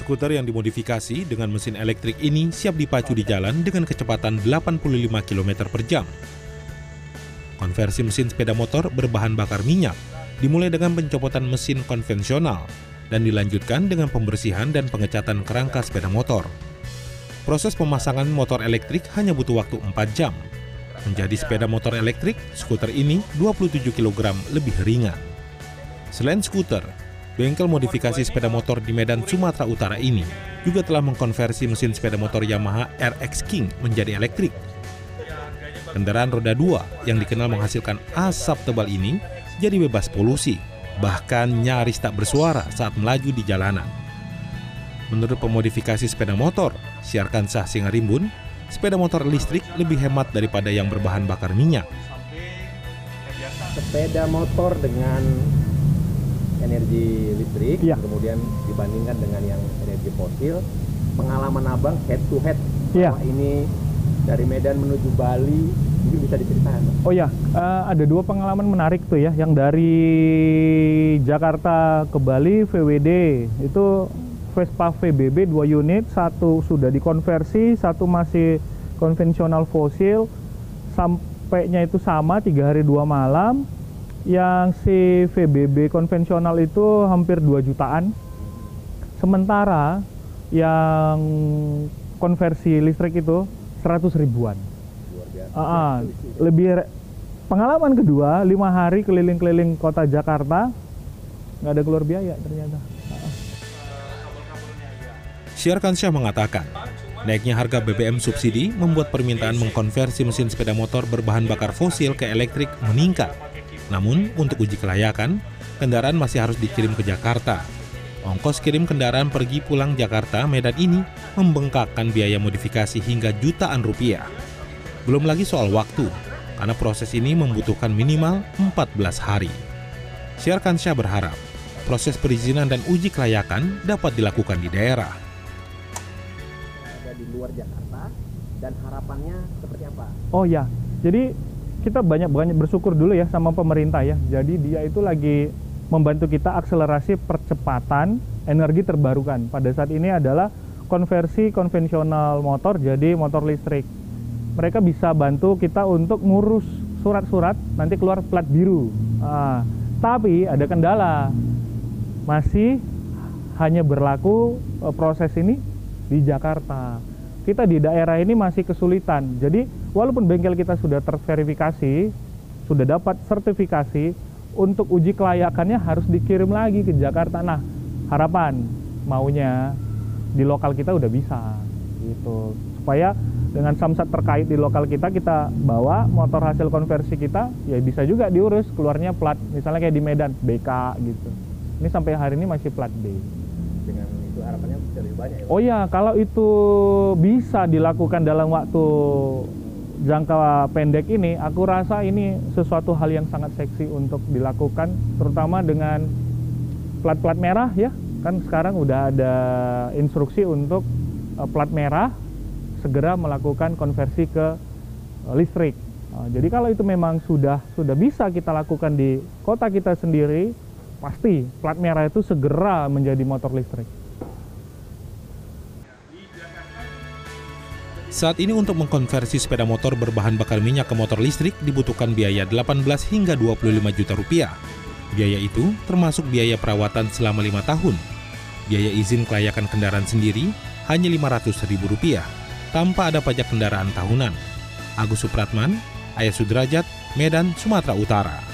Skuter yang dimodifikasi dengan mesin elektrik ini siap dipacu di jalan dengan kecepatan 85 km per jam. Konversi mesin sepeda motor berbahan bakar minyak dimulai dengan pencopotan mesin konvensional dan dilanjutkan dengan pembersihan dan pengecatan kerangka sepeda motor. Proses pemasangan motor elektrik hanya butuh waktu 4 jam. Menjadi sepeda motor elektrik, skuter ini 27 kg lebih ringan. Selain skuter, bengkel modifikasi sepeda motor di Medan, Sumatera Utara ini juga telah mengkonversi mesin sepeda motor Yamaha RX King menjadi elektrik. Kendaraan roda 2 yang dikenal menghasilkan asap tebal ini jadi bebas polusi, bahkan nyaris tak bersuara saat melaju di jalanan. Menurut pemodifikasi sepeda motor, siarkan sah Singarimbun, sepeda motor listrik lebih hemat daripada yang berbahan bakar minyak. Sepeda motor dengan energi listrik, ya. kemudian dibandingkan dengan yang energi fosil, pengalaman abang head to head. Ya. ini dari Medan menuju Bali mungkin bisa diceritakan oh ya uh, ada dua pengalaman menarik tuh ya. Yang dari Jakarta ke Bali VWD itu Vespa VBB dua unit. Satu sudah dikonversi satu masih konvensional fosil. Sampainya itu sama tiga hari dua malam yang si VBB konvensional itu hampir 2 jutaan sementara yang konversi listrik itu 100 ribuan. Uh, uh, lebih pengalaman kedua lima hari keliling-keliling kota Jakarta nggak ada keluar biaya ternyata. Syarkan Syah mengatakan, naiknya harga BBM subsidi membuat permintaan mengkonversi mesin sepeda motor berbahan bakar fosil ke elektrik meningkat. Namun, untuk uji kelayakan, kendaraan masih harus dikirim ke Jakarta Ongkos kirim kendaraan pergi pulang Jakarta Medan ini membengkakkan biaya modifikasi hingga jutaan rupiah. Belum lagi soal waktu, karena proses ini membutuhkan minimal 14 hari. Syarkan Syah berharap proses perizinan dan uji kelayakan dapat dilakukan di daerah. Ada di luar Jakarta dan harapannya seperti apa? Oh ya, jadi kita banyak-banyak bersyukur dulu ya sama pemerintah ya. Jadi dia itu lagi membantu kita akselerasi percepatan energi terbarukan. Pada saat ini adalah konversi konvensional motor jadi motor listrik. Mereka bisa bantu kita untuk ngurus surat-surat nanti keluar plat biru. Nah, tapi ada kendala, masih hanya berlaku e, proses ini di Jakarta. Kita di daerah ini masih kesulitan. Jadi walaupun bengkel kita sudah terverifikasi, sudah dapat sertifikasi, untuk uji kelayakannya harus dikirim lagi ke Jakarta. Nah, harapan maunya di lokal kita udah bisa gitu. Supaya dengan samsat terkait di lokal kita kita bawa motor hasil konversi kita ya bisa juga diurus keluarnya plat misalnya kayak di Medan BK gitu. Ini sampai hari ini masih plat B. Dengan lebih banyak ya. Oh ya, kalau itu bisa dilakukan dalam waktu jangka pendek ini, aku rasa ini sesuatu hal yang sangat seksi untuk dilakukan, terutama dengan plat-plat merah ya. Kan sekarang udah ada instruksi untuk uh, plat merah segera melakukan konversi ke uh, listrik. Uh, jadi kalau itu memang sudah sudah bisa kita lakukan di kota kita sendiri, pasti plat merah itu segera menjadi motor listrik. Saat ini untuk mengkonversi sepeda motor berbahan bakar minyak ke motor listrik dibutuhkan biaya 18 hingga 25 juta rupiah. Biaya itu termasuk biaya perawatan selama lima tahun. Biaya izin kelayakan kendaraan sendiri hanya 500 ribu rupiah, tanpa ada pajak kendaraan tahunan. Agus Supratman, Ayah Sudrajat, Medan, Sumatera Utara.